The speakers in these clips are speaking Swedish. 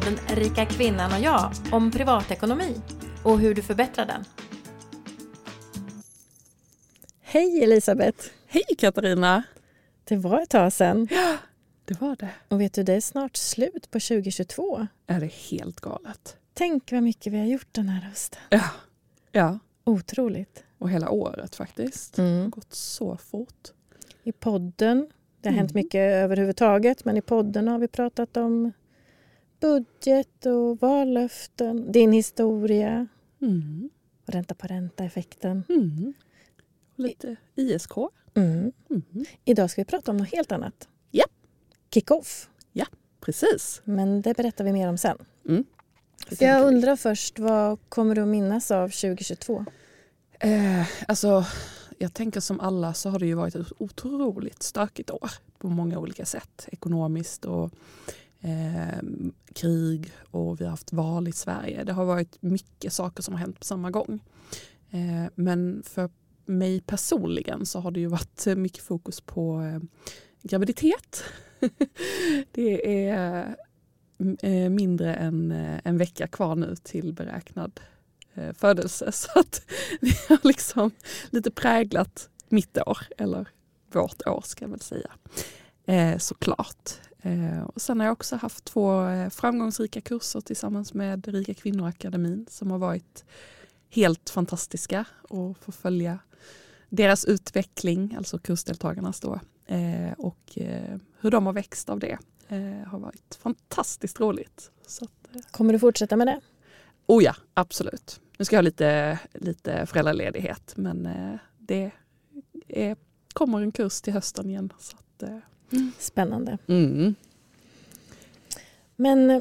Podden Rika kvinnan och jag om privatekonomi och hur du förbättrar den. Hej Elisabeth! Hej Katarina! Det var ett tag sedan. Ja, det var det. Och vet du, det är snart slut på 2022. Är det helt galet? Tänk vad mycket vi har gjort den här hösten. Ja. ja. Otroligt. Och hela året faktiskt. Det har Mm. gått så fort. I podden, det har hänt Mm. mycket överhuvudtaget, men i podden har vi pratat om budget och vallöften, din historia, Mm. och ränta på ränta-effekten. Mm. Lite ISK. Mm. Mm. Idag ska vi prata om något helt annat. Ja. Kick-off. Precis. Men det berättar vi mer om sen. Det Jag undrar först, vad kommer du att minnas av 2022? Eh, alltså, jag tänker som alla så har det ju varit ett otroligt stökigt år på många olika sätt. Ekonomiskt och eh, krig och vi har haft val i Sverige. Det har varit mycket saker som har hänt på samma gång. Eh, men för mig personligen så har det ju varit mycket fokus på eh, graviditet. det är eh, mindre än eh, en vecka kvar nu till beräknad eh, födelse. Så att det har liksom lite präglat mitt år, eller vårt år ska jag väl säga. Eh, såklart. Eh, och sen har jag också haft två eh, framgångsrika kurser tillsammans med Rika kvinnoakademin som har varit helt fantastiska och få följa deras utveckling, alltså kursdeltagarnas då, eh, och hur de har växt av det. Eh, har varit fantastiskt roligt. Att, Kommer du fortsätta med det? Oh ja, absolut. Nu ska jag ha lite, lite föräldraledighet men det är, kommer en kurs till hösten igen. Så att, Spännande. mm. Men eh,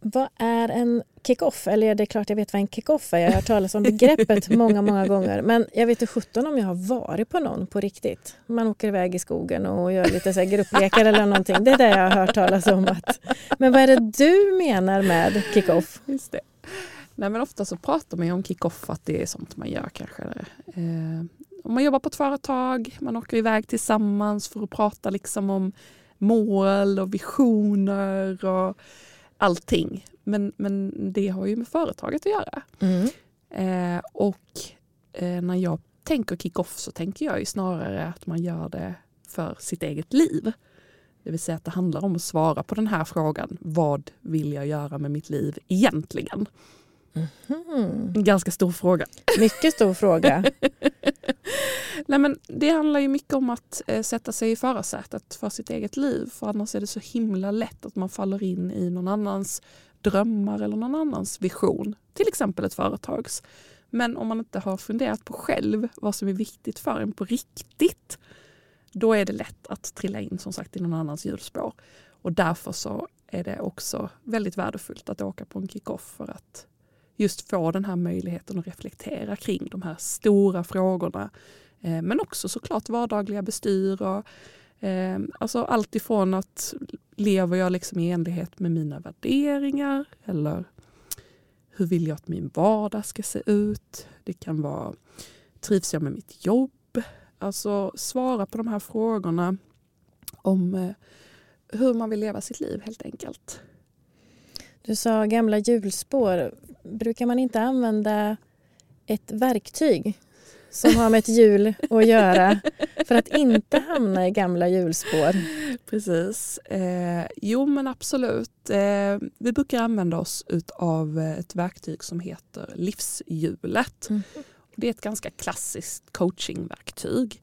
vad är en kick-off? Eller det är klart jag vet vad en kick-off är. Jag har hört talas om begreppet många, många gånger. Men jag vet inte sjutton om jag har varit på någon på riktigt. Man åker iväg i skogen och gör lite så här grupplekar eller någonting. Det är det jag har hört talas om. Att... Men vad är det du menar med kick-off? Just det. Nej, men ofta så pratar man ju om kick-off att det är sånt man gör kanske. Eh, om man jobbar på ett företag, man åker iväg tillsammans för att prata liksom om mål och visioner och allting. Men, men det har ju med företaget att göra. Mm. Eh, och eh, när jag tänker kick-off så tänker jag ju snarare att man gör det för sitt eget liv. Det vill säga att det handlar om att svara på den här frågan. Vad vill jag göra med mitt liv egentligen? En ganska stor fråga. Mycket stor fråga. Nej, men det handlar ju mycket om att eh, sätta sig i förarsätet för sitt eget liv. För annars är det så himla lätt att man faller in i någon annans drömmar eller någon annans vision. Till exempel ett företags. Men om man inte har funderat på själv vad som är viktigt för en på riktigt. Då är det lätt att trilla in som sagt i någon annans hjulspår. Och därför så är det också väldigt värdefullt att åka på en kick-off för att just få den här möjligheten att reflektera kring de här stora frågorna. Eh, men också såklart vardagliga bestyr. Och, eh, alltså allt ifrån att lever jag liksom i enlighet med mina värderingar eller hur vill jag att min vardag ska se ut? Det kan vara trivs jag med mitt jobb? Alltså svara på de här frågorna om eh, hur man vill leva sitt liv helt enkelt. Du sa gamla hjulspår. Brukar man inte använda ett verktyg som har med ett hjul att göra för att inte hamna i gamla hjulspår? Precis. Eh, jo men absolut. Eh, vi brukar använda oss av ett verktyg som heter livshjulet. Mm. Det är ett ganska klassiskt coachingverktyg.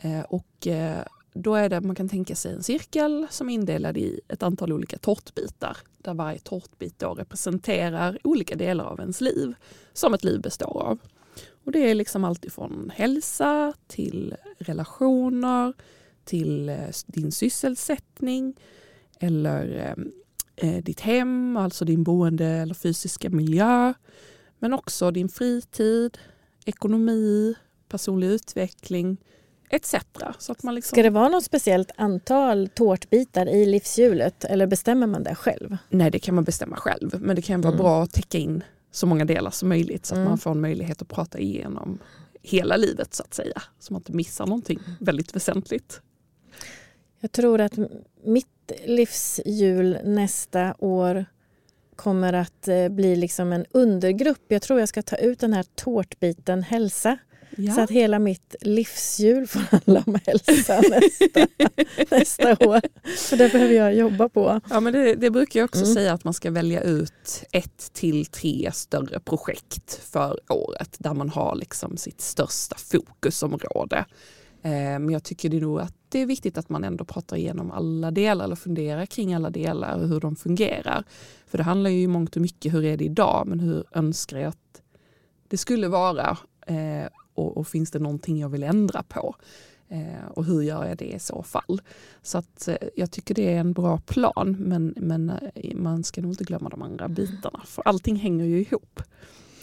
Eh, och eh, då är det, man kan tänka sig en cirkel som är indelad i ett antal olika tårtbitar. Där varje tårtbit då representerar olika delar av ens liv som ett liv består av. Och det är liksom allt ifrån hälsa till relationer, till eh, din sysselsättning eller eh, eh, ditt hem, alltså din boende eller fysiska miljö. Men också din fritid, ekonomi, personlig utveckling etc. Så att man liksom... Ska det vara något speciellt antal tårtbitar i livshjulet eller bestämmer man det själv? Nej, det kan man bestämma själv. Men det kan vara Mm. bra att täcka in så många delar som möjligt så att Mm. man får en möjlighet att prata igenom hela livet så att säga. Så man inte missar någonting väldigt väsentligt. Jag tror att mitt livshjul nästa år kommer att eh, bli liksom en undergrupp. Jag tror jag ska ta ut den här tårtbiten hälsa Ja. så att hela mitt livshjul får handla om hälsa nästa, nästa år. För det behöver jag jobba på. Ja, men det, det brukar jag också Mm. säga att man ska välja ut ett till tre större projekt för året där man har liksom sitt största fokusområde. Eh, men jag tycker det nog att det är viktigt att man ändå pratar igenom alla delar eller funderar kring alla delar och hur de fungerar. För det handlar ju i mångt och mycket hur är det idag men hur önskar jag att det skulle vara eh, och, och finns det någonting jag vill ändra på? Eh, och hur gör jag det i så fall? Så att, eh, jag tycker det är en bra plan men, men eh, man ska nog inte glömma de andra bitarna för allting hänger ju ihop.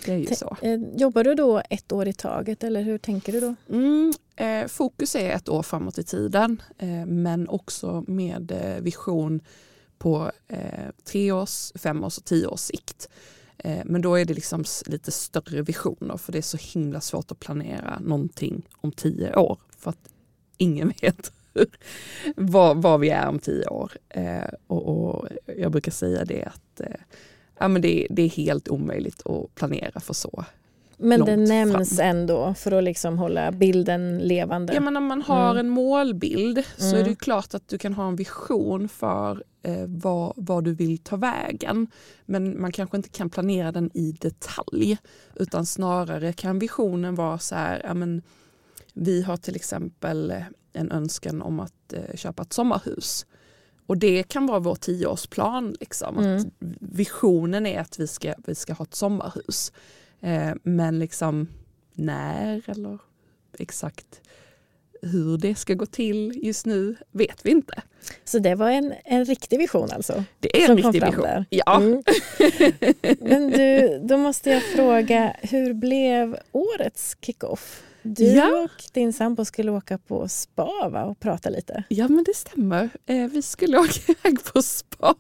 Det är ju så. Jobbar du då ett år i taget eller hur tänker du då? Mm, eh, fokus är ett år framåt i tiden eh, men också med eh, vision på eh, tre års, fem års och tio års sikt. Eh, men då är det liksom lite större visioner för det är så himla svårt att planera någonting om tio år för att ingen vet var, var vi är om tio år. Eh, och, och jag brukar säga det att eh, ja, men det, det är helt omöjligt att planera för så men det nämns fram. ändå för att liksom hålla bilden levande. Ja, men när man har Mm. en målbild så är Mm. det ju klart att du kan ha en vision för eh, vad, vad du vill ta vägen. Men man kanske inte kan planera den i detalj. Utan snarare kan visionen vara så här, ja, men, vi har till exempel eh, en önskan om att eh, köpa ett sommarhus. Och det kan vara vår tioårsplan. Liksom. Mm. Att visionen är att vi ska, vi ska ha ett sommarhus. Eh, men liksom när eller exakt hur det ska gå till just nu vet vi inte. Så det var en, en riktig vision alltså? Det är Som en riktig fram vision. där. Ja. Mm. Men du, då måste jag fråga, hur blev årets kick-off? Du Ja. och din sambo skulle åka på spa va, och prata lite. ja, men det stämmer. Eh, vi skulle åka iväg på spa.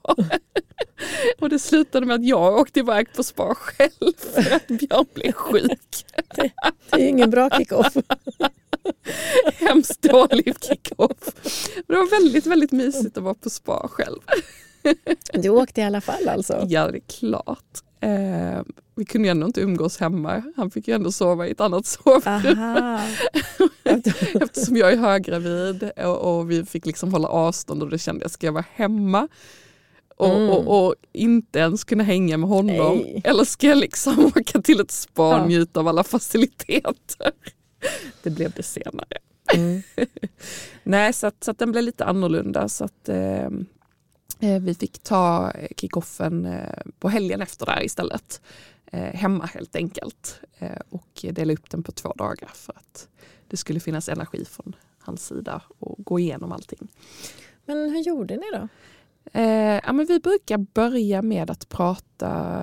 Och det slutade med att jag åkte iväg på spa själv för att Björn blev sjuk. Det är ju ingen bra kick-off. Hemskt dålig kick-off. Men det var väldigt, väldigt mysigt att vara på spa själv. Du åkte i alla fall alltså? Ja, det är klart. Eh, vi kunde ju ändå inte umgås hemma. Han fick ju ändå sova i ett annat sovrum. Eftersom jag är höggravid och, och vi fick liksom hålla avstånd och då kände jag, ska jag vara hemma? Och, Mm. och, och inte ens kunna hänga med honom? Nej. Eller ska jag liksom åka till ett spa och Ja. njuta av alla faciliteter? Det blev det senare. Mm. Nej, så att, så att den blev lite annorlunda. Så att, eh, eh, vi fick ta kickoffen eh, på helgen efter där istället. Eh, hemma helt enkelt. Eh, och dela upp den på två dagar för att det skulle finnas energi från hans sida och gå igenom allting. Men hur gjorde ni då? Eh, ja, men vi brukar börja med att prata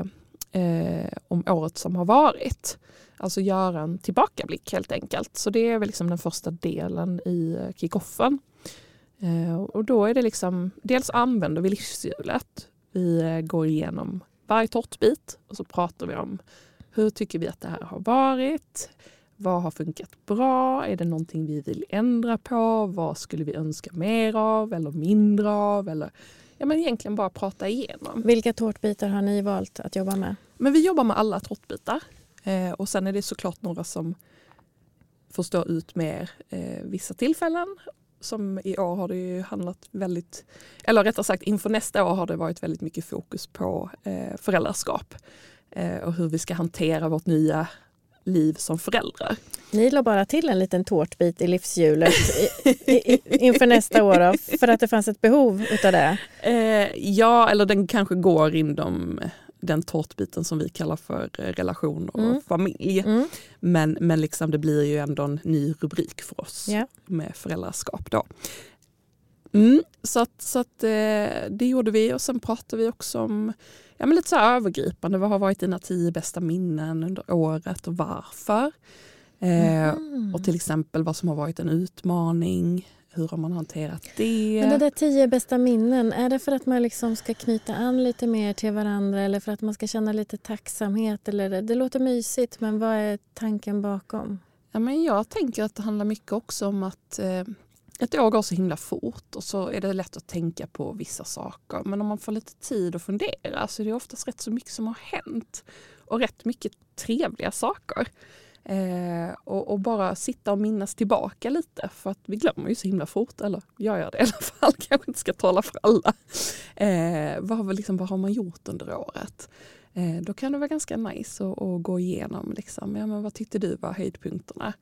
eh, om året som har varit. Alltså göra en tillbakablick helt enkelt. Så det är väl liksom den första delen i eh, kickoffen. Eh, och då är det liksom, dels använder vi livshjulet. Vi eh, går igenom varje tårtbit och så pratar vi om hur tycker vi att det här har varit? Vad har funkat bra? Är det någonting vi vill ändra på? Vad skulle vi önska mer av eller mindre av? Eller, ja, men egentligen bara prata igenom. Vilka tårtbitar har ni valt att jobba med? Men vi jobbar med alla tårtbitar. Eh, och sen är det såklart några som får stå ut mer eh, vissa tillfällen. Som i år har det ju handlat väldigt, eller rättare sagt inför nästa år har det varit väldigt mycket fokus på eh, föräldraskap. Eh, och hur vi ska hantera vårt nya liv som föräldrar. Ni la bara till en liten tårtbit i livshjulet i, i, inför nästa år då, för att det fanns ett behov utav det. Eh, ja, eller den kanske går inom den tårtbiten som vi kallar för eh, relation och Mm. familj. Mm. Men, men liksom det blir ju ändå en ny rubrik för oss Ja. med föräldraskap. Då. Mm, så att, så att, eh, det gjorde vi och sen pratade vi också om ja, men lite så övergripande. Vad har varit dina tio bästa minnen under året och varför? Eh, Mm. Och till exempel vad som har varit en utmaning. Hur har man hanterat det? Men det där tio bästa minnen, är det för att man liksom ska knyta an lite mer till varandra eller för att man ska känna lite tacksamhet? Eller, det låter mysigt, men vad är tanken bakom? Ja, men jag tänker att det handlar mycket också om att eh, ett år går så himla fort och så är det lätt att tänka på vissa saker. Men om man får lite tid att fundera så är det oftast rätt så mycket som har hänt. Och rätt mycket trevliga saker. Eh, och, och, bara sitta och minnas tillbaka lite för att vi glömmer ju så himla fort, eller jag gör det i alla fall, kanske inte ska tala för alla. Eh, vad, liksom, vad har man gjort under året? Eh, då kan det vara ganska nice att, att gå igenom, liksom, ja, men vad tyckte du var höjdpunkterna?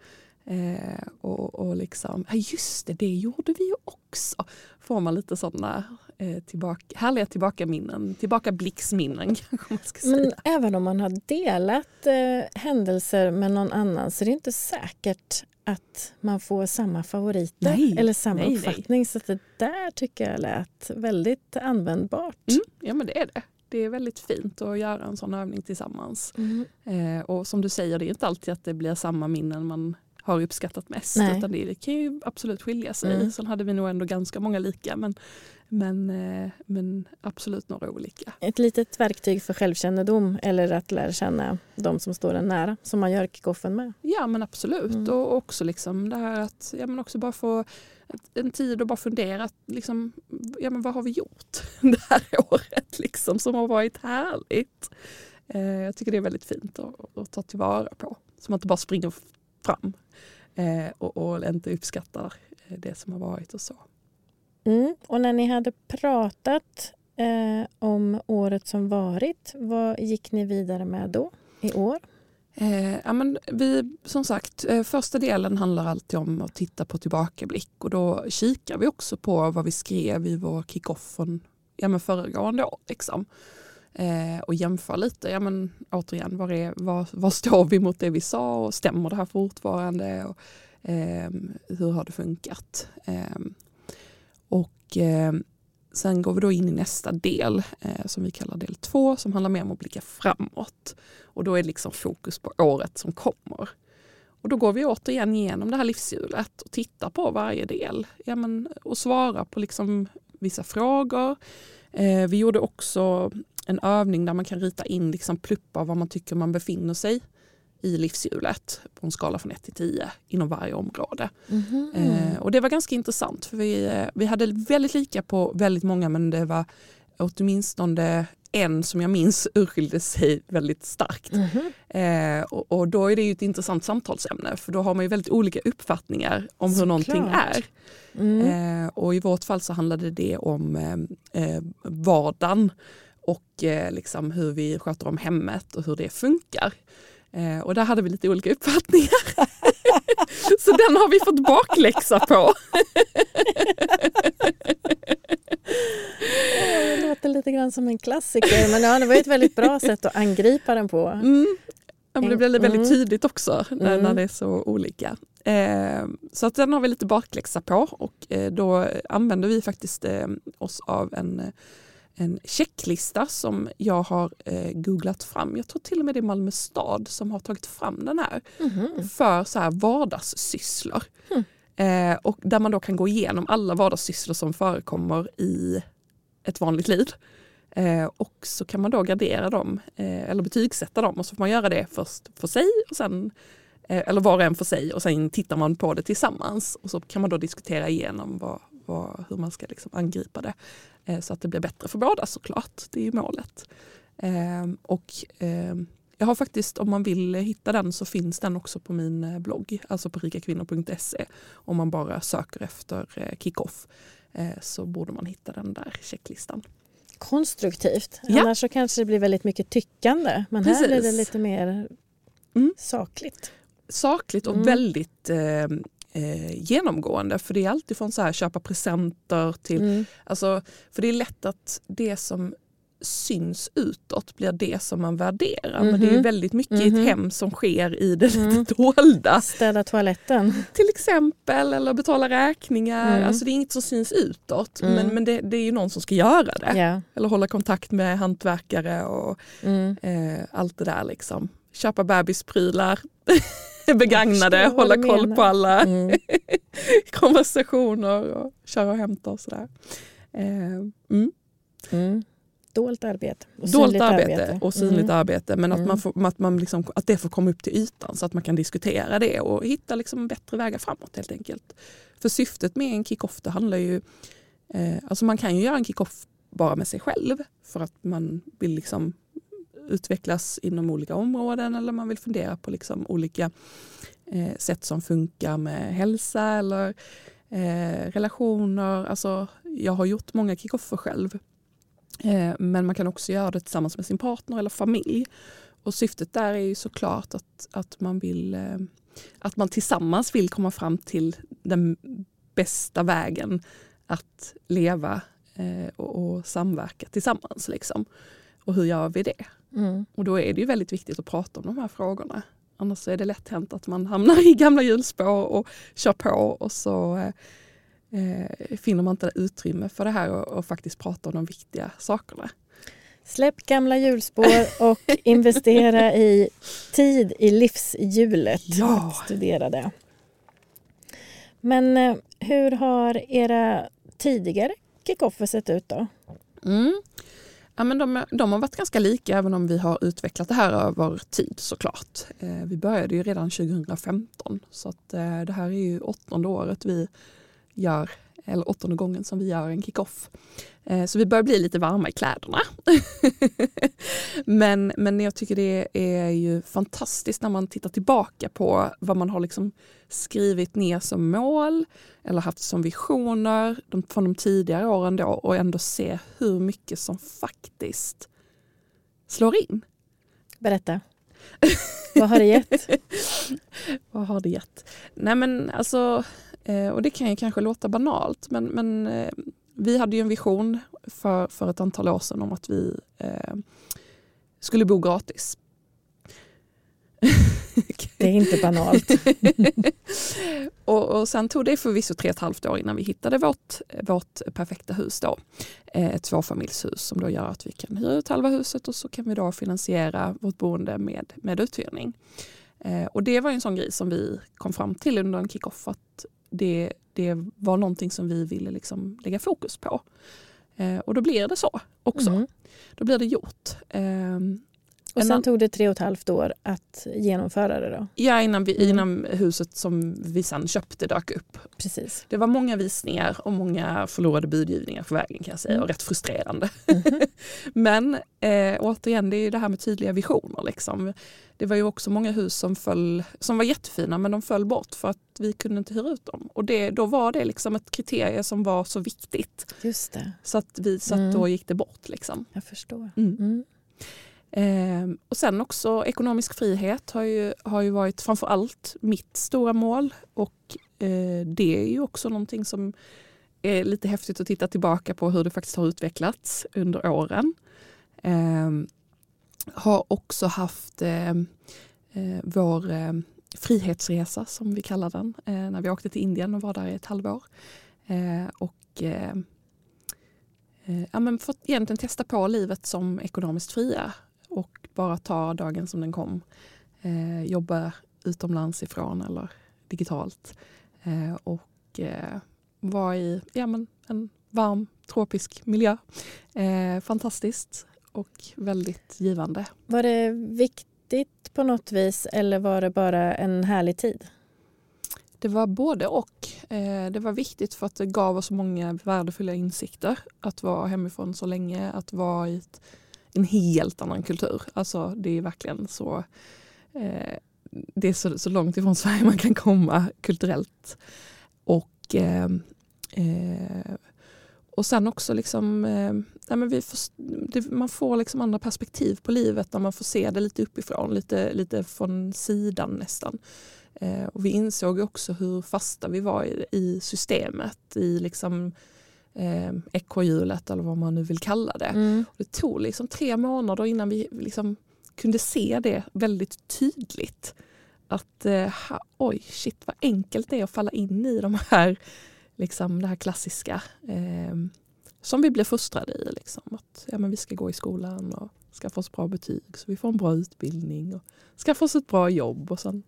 Eh, och, och liksom, ja just det, det gjorde vi ju också. Får man lite sådana eh, tillbaka, härliga tillbakaminnen, tillbakablicksminnen kanske man ska säga. Men även om man har delat eh, händelser med någon annan så är det inte säkert att man får samma favoriter Nej, eller samma nej, nej. uppfattning. Så det där tycker jag lät väldigt användbart. Mm, ja men det är det. Det är väldigt fint att göra en sån övning tillsammans. Mm. Eh, och som du säger, det är inte alltid att det blir samma minnen man har uppskattat mest. Nej. Utan det kan ju absolut skilja sig. Mm. Sen hade vi nog ändå ganska många lika. Men, men, eh, men absolut några olika. Ett litet verktyg för självkännedom eller att lära känna de som står en nära som man gör kickoffen med. Ja men absolut. Mm. Och också liksom det här att ja, men också bara få en tid att bara fundera. Liksom, ja, men vad har vi gjort det här året liksom, som har varit härligt? Eh, jag tycker det är väldigt fint att, att ta tillvara på. Så man inte bara springer fram och, och inte uppskattar eh, det som har varit och så. Mm. Och när ni hade pratat eh, om året som varit, vad gick ni vidare med då i år? Eh, ja, men vi, som sagt, eh, första delen handlar alltid om att titta på tillbakablick och då kikar vi också på vad vi skrev i vår kick-off från ja, men föregående år. Liksom. Eh, och jämför lite, ja, men, återigen, var, är, var, var står vi mot det vi sa och stämmer det här fortfarande? Och, eh, hur har det funkat? Eh, och ehm, sen går vi då in i nästa del eh, som vi kallar del två som handlar mer om att blicka framåt. Och då är det liksom fokus på året som kommer. Och då går vi återigen igenom det här livshjulet och tittar på varje del ja, men, och svarar på liksom vissa frågor. Eh, vi gjorde också en övning där man kan rita in liksom pluppar var man tycker man befinner sig i livshjulet på en skala från 1 till 10 inom varje område. Eh, och det var ganska intressant för vi, eh, vi hade väldigt lika på väldigt många men det var åtminstone en som jag minns urskilde sig väldigt starkt. Mhm. Eh, och, och då är det ju ett intressant samtalsämne för då har man ju väldigt olika uppfattningar om hur Såklart. någonting är. Mm. Eh, och i vårt fall så handlade det om eh, eh, vardagen och eh, liksom hur vi sköter om hemmet och hur det funkar. Eh, och där hade vi lite olika uppfattningar. så den har vi fått bakläxa på. Det låter lite grann som en klassiker men ja, det var ett väldigt bra sätt att angripa den på. Mm. Ja, men det blir väldigt Mm. tydligt också när, Mm. när det är så olika. Eh, så att den har vi lite bakläxa på och eh, då använder vi faktiskt eh, oss av en, en checklista som jag har eh, googlat fram. Jag tror till och med det är Malmö stad som har tagit fram den här Mhm. för så här vardagssysslor. Mm. Eh, och där man då kan gå igenom alla vardagssysslor som förekommer i ett vanligt liv. Eh, och så kan man då gradera dem eh, eller betygsätta dem och så får man göra det först för sig och sen eh, eller var och en för sig och sen tittar man på det tillsammans och så kan man då diskutera igenom vad, vad, hur man ska liksom angripa det eh, så att det blir bättre för båda såklart. Det är ju målet. Eh, och eh, jag har faktiskt, om man vill hitta den så finns den också på min eh, blogg, alltså på rikakvinnor.se. Om man bara söker efter eh, kickoff eh, så borde man hitta den där checklistan. Konstruktivt. Ja. Annars så kanske det blir väldigt mycket tyckande. Men här blir det Precis. lite mer Mm. sakligt. Sakligt och Mm. väldigt eh, eh, genomgående för det är alltid från så här, köpa presenter till Mm. Alltså, för det är lätt att det som syns utåt blir det som man värderar. Men det är Mhm. väldigt mycket i Mhm. ett hem som sker i det Mm. lite dolda. Städa toaletten. Till exempel, eller betala räkningar. Mm. Alltså det är inget som syns utåt. Mm. Men, men det, det är ju någon som ska göra det. Ja. Eller hålla kontakt med hantverkare och Mm. eh, allt det där. Liksom. Köpa bebisprylar, begagnade, förstår vad hålla koll på alla Mm. konversationer och köra och hämta och sådär. Eh, mm. Mm. dolt arbete. Och dolt synligt arbete, och synligt Mm. arbete men att, Mm. man får, att, man liksom, att det får komma upp till ytan så att man kan diskutera det och hitta liksom bättre vägar framåt helt enkelt. För syftet med en kick-off det handlar ju, eh, alltså man kan ju göra en kick-off bara med sig själv för att man vill liksom utvecklas inom olika områden eller man vill fundera på liksom olika eh, sätt som funkar med hälsa eller eh, relationer. Alltså, jag har gjort många kickoffer själv. Eh, men man kan också göra det tillsammans med sin partner eller familj. Och syftet där är ju såklart att, att, man vill, eh, att man tillsammans vill komma fram till den bästa vägen att leva eh, och, och samverka tillsammans. Liksom. Och hur gör vi det? Mm. Och då är det ju väldigt viktigt att prata om de här frågorna. Annars är det lätt hänt att man hamnar i gamla hjulspår och kör på och så eh, finner man inte utrymme för det här och, och faktiskt prata om de viktiga sakerna. Släpp gamla hjulspår och investera i tid i livshjulet. Ja. Att studera det. Men eh, hur har era tidigare kickoffer sett ut då? Mm. Ja, men de, de har varit ganska lika även om vi har utvecklat det här över tid såklart. Eh, vi började ju redan 2015 så att, eh, det här är ju åttonde året vi gör, eller åttonde gången som vi gör en kick-off. Eh, så vi börjar bli lite varma i kläderna. men, men jag tycker det är ju fantastiskt när man tittar tillbaka på vad man har liksom skrivit ner som mål eller haft som visioner från de tidigare åren då och ändå se hur mycket som faktiskt slår in. Berätta. Vad har det gett? Vad har det gett? Nej men alltså, och det kan ju kanske låta banalt men, men eh, vi hade ju en vision för, för ett antal år sedan om att vi eh, skulle bo gratis. Det är inte banalt. och, och sen tog det förvisso tre och ett halvt år innan vi hittade vårt, vårt perfekta hus då. Eh, Ett tvåfamiljshus som då gör att vi kan hyra ut halva huset och så kan vi då finansiera vårt boende med, med uthyrning. Eh, Och det var en sån grej som vi kom fram till under en kick-off att det, det var någonting som vi ville liksom lägga fokus på. Eh, Och då blir det så också. Mm. Då blir det gjort. Ehm, Och En sen tog det tre och ett halvt år att genomföra det då? Ja, innan, vi, Mm. innan huset som vi sen köpte dök upp. Precis. Det var många visningar och många förlorade budgivningar på vägen kan jag säga Mm. och rätt frustrerande. Mhm. Men eh, återigen, det är ju det här med tydliga visioner. Liksom. Det var ju också många hus som, föll, som var jättefina men de föll bort för att vi kunde inte hyra ut dem. Och det, då var det liksom ett kriterie som var så viktigt Just det, så att, vi, så att Mm. då gick det bort. Liksom. jag förstår. Mm. Eh, och sen också ekonomisk frihet har ju, har ju varit framför allt mitt stora mål. Och eh, det är ju också någonting som är lite häftigt att titta tillbaka på hur det faktiskt har utvecklats under åren. Eh, har också haft ehm, eh, vår eh, frihetsresa som vi kallar den eh, när vi åkte till Indien och var där i ett halvår. Eh, och ehm, eh, ja, men fått egentligen testa på livet som ekonomiskt fria och bara ta dagen som den kom. Eh, jobba utomlands ifrån eller digitalt. Eh, och eh, vara i ja, men en varm tropisk miljö. Eh, fantastiskt och väldigt givande. Var det viktigt på något vis eller var det bara en härlig tid? Det var både och. Eh, det var viktigt för att det gav oss många värdefulla insikter. Att vara hemifrån så länge, att vara i ett, en helt annan kultur. Alltså det är verkligen så, eh, det är så, så långt ifrån Sverige man kan komma kulturellt. Och, eh, eh, och sen också liksom, eh, nej men vi får, det, man får liksom andra perspektiv på livet när man får se det lite uppifrån, lite, lite från sidan nästan. Eh, och vi insåg också hur fasta vi var i, i systemet, i liksom, eh, ekorrhjulet eller vad man nu vill kalla det. Mm. Det tog liksom tre månader innan vi liksom kunde se det väldigt tydligt. Att eh, ha, oj, shit vad enkelt det är att falla in i de här, liksom, det här klassiska eh, som vi blir fostrade i. Liksom. Att, ja, men vi ska gå i skolan och skaffa oss bra betyg så vi får en bra utbildning och skaffa oss ett bra jobb och sen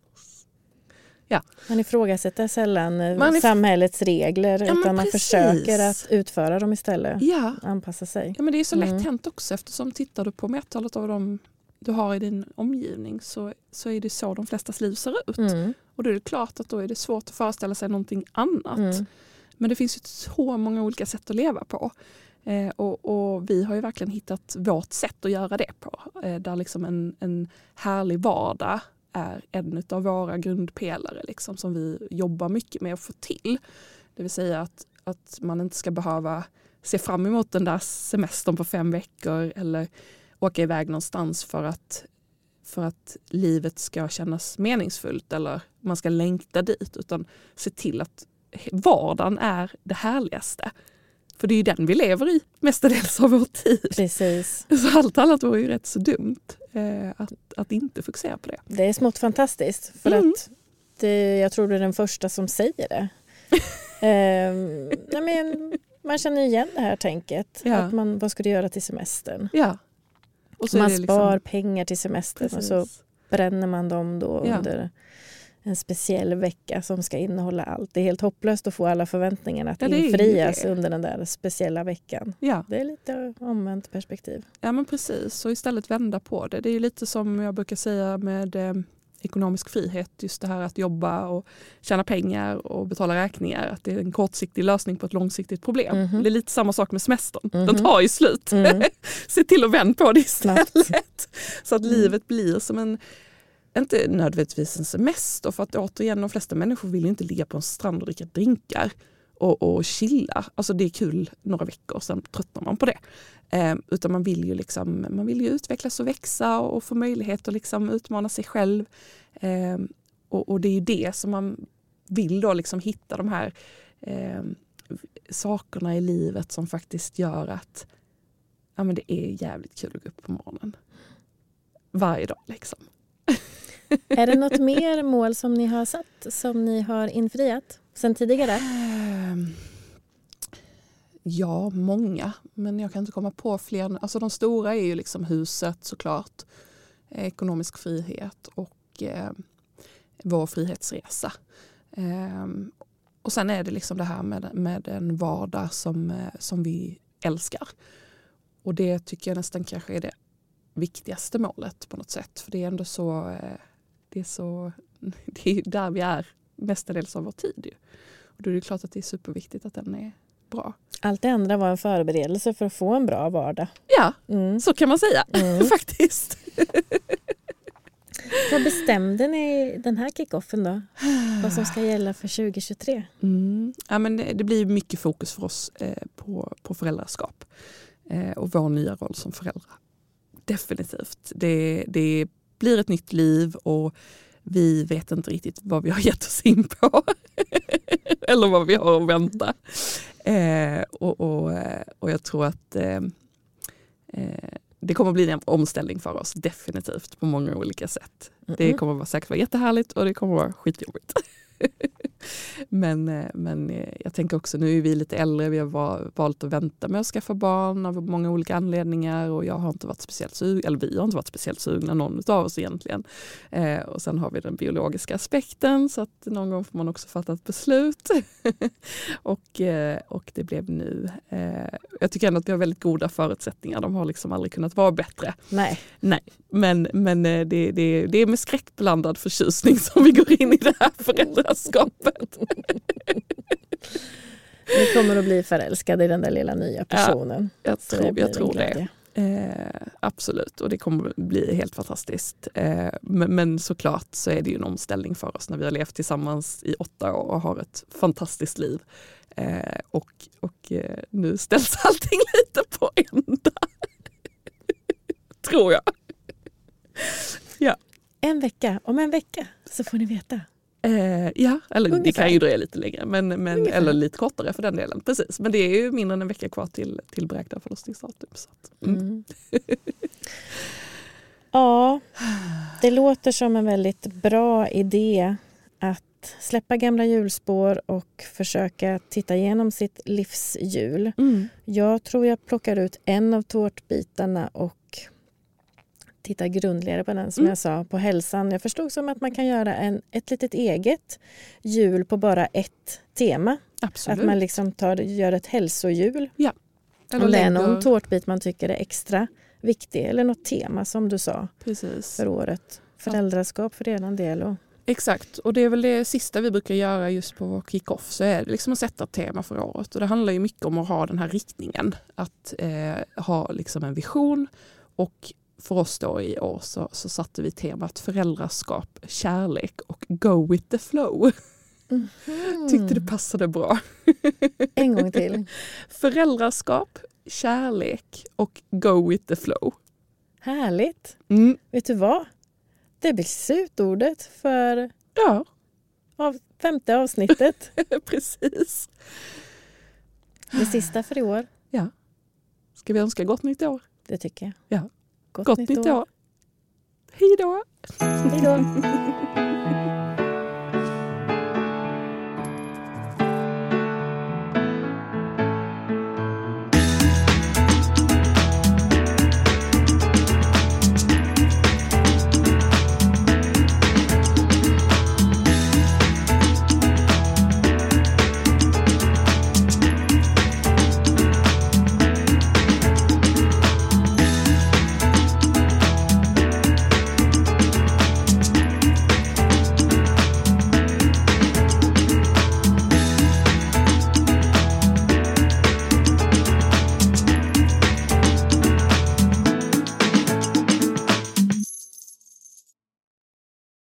Ja. Man ifrågasätter sällan eh, Man if- samhällets regler Ja, utan man precis. försöker att utföra dem istället. Ja, Anpassa sig. ja men det är så Mm. lätt hänt också eftersom tittar du på mertalet av dem du har i din omgivning så, så är det så de flestas liv ser ut. Mm. Och då är det klart att då är det svårt att föreställa sig någonting annat. Mm. Men det finns ju så många olika sätt att leva på. Eh, och, och vi har ju verkligen hittat vårt sätt att göra det på. Eh, där liksom en, en härlig vardag är en av våra grundpelare liksom, som vi jobbar mycket med att få till. Det vill säga att, att man inte ska behöva se fram emot den där semestern på fem veckor eller åka iväg någonstans för att, för att livet ska kännas meningsfullt eller man ska längta dit. Utan se till att vardagen är det härligaste. För det är ju den vi lever i mestadels av vår tid. Precis. Så allt annat vore ju rätt så dumt eh, att, att inte fokusera på det. Det är smått fantastiskt. För Mm. att det, jag tror du är den första som säger det. Ehm, nej men, man känner igen det här tänket. Ja. Att man, vad ska du göra till semestern? Ja. Man liksom- spar pengar till semestern och så Precis. bränner man dem då Ja. under en speciell vecka som ska innehålla allt. Det är helt hopplöst att få alla förväntningarna att Ja, infrias under den där speciella veckan. Ja. Det är lite omvänt perspektiv. ja, men precis. Och istället vända på det. Det är lite som jag brukar säga med eh, ekonomisk frihet. Just det här att jobba och tjäna pengar och betala räkningar. Att det är en kortsiktig lösning på ett långsiktigt problem. Mhm. Det är lite samma sak med semestern. Den Mhm. tar ju slut. Mm. Se till att vända på det Snabbt. istället. Så att Mm. livet blir som en, inte nödvändigtvis en semester. För att återigen, de flesta människor vill ju inte ligga på en strand och dricka drinkar och, och chilla. Alltså det är kul några veckor, sen tröttnar man på det. Eh, utan man vill ju liksom, man vill ju utvecklas och växa och få möjlighet att liksom utmana sig själv. Eh, och, och det är ju det som man vill då liksom hitta de här eh, sakerna i livet som faktiskt gör att ja, men det är jävligt kul att gå upp på morgonen. Varje dag liksom. Är det något mer mål som ni har satt som ni har infriat sen tidigare? Ehm, ja, många. Men jag kan inte komma på fler. Alltså de stora är ju liksom huset såklart. Eh, ekonomisk frihet och eh, vår frihetsresa. Eh, och sen är det liksom det här med, med en vardag som, eh, som vi älskar. Och det tycker jag nästan kanske är det viktigaste målet på något sätt. För det är ändå så, eh, det är så, det är där vi är mestadels av vår tid. Ju. Och då är det klart att det är superviktigt att den är bra. Allt det andra var en förberedelse för att få en bra vardag. Ja, Mm. så kan man säga Mm. faktiskt. Vad bestämde ni den här kickoffen då? Vad som ska gälla för 2023? Mm. Ja, men det, det blir mycket fokus för oss eh, på, på föräldraskap eh, och vår nya roll som föräldrar. Definitivt. Det, det blir ett nytt liv och vi vet inte riktigt vad vi har gett oss in på. Eller vad vi har att vänta. Eh, och, och, eh, och jag tror att eh, eh, det kommer bli en omställning för oss definitivt på många olika sätt. Det Mm. kommer vara säkert vara jättehärligt och det kommer vara skitjobbigt. men, eh, men eh, jag tänker också, nu är vi lite äldre, vi har va- valt att vänta med att skaffa barn av många olika anledningar och jag har inte varit speciellt sugna, eller vi har inte varit speciellt sugna någon av oss egentligen. Eh, och sen har vi den biologiska aspekten så att någon gång får man också fatta ett beslut. och, eh, och det blev nu. Eh, jag tycker ändå att vi har väldigt goda förutsättningar, de har liksom aldrig kunnat vara bättre. Nej, Men, men eh, det, det, det är med skräckblandad förtjusning som vi går in i det här föräldraskapet. Ni kommer att bli förälskade i den där lilla nya personen. Jag Så tror, jag tror det. Eh, absolut, och det kommer bli helt fantastiskt. Eh, men, men såklart så är det ju en omställning för oss när vi har levt tillsammans i åtta år och har ett fantastiskt liv. Eh, och och eh, nu ställs allting lite på ända. tror jag. En vecka, om en vecka så får ni veta. Eh, ja, eller det Ungefär. kan ju dröja lite längre, men, men, Ungefär. eller lite kortare för den delen. Precis. Men det är ju mindre än en vecka kvar till, till beräknad förlossningsdatum. Så att, mm. Mm. ja, det låter som en väldigt bra idé att släppa gamla hjulspår och försöka titta igenom sitt livshjul. Mm. Jag tror jag plockar ut en av tårtbitarna och titta grundligare på den som Mm. jag sa på hälsan. Jag förstod som att man kan göra en, ett litet eget hjul på bara ett tema. Absolut. Att man liksom tar, gör ett hälsohjul. Eller Om det är någon tårtbit man tycker är extra viktig eller något tema som du sa Precis. för året. Föräldraskap för redan del. Och, Exakt, och det är väl det sista vi brukar göra just på vår kick-off. Så är det liksom att sätta ett tema för året. Och det handlar ju mycket om att ha den här riktningen. Att eh, ha liksom en vision. Och för oss då i år så, så satte vi temat föräldraskap, kärlek och go with the flow. Tyckte det passade bra. En gång till. Föräldraskap, kärlek och go with the flow. Härligt. Mm. Vet du vad? Det blir slutordet för Ja, av femte avsnittet. precis. Det sista för i år. Ska vi önska gott nytt år? Det tycker jag. Ja. Gott, Gott nytt år. Hej då! Hej då.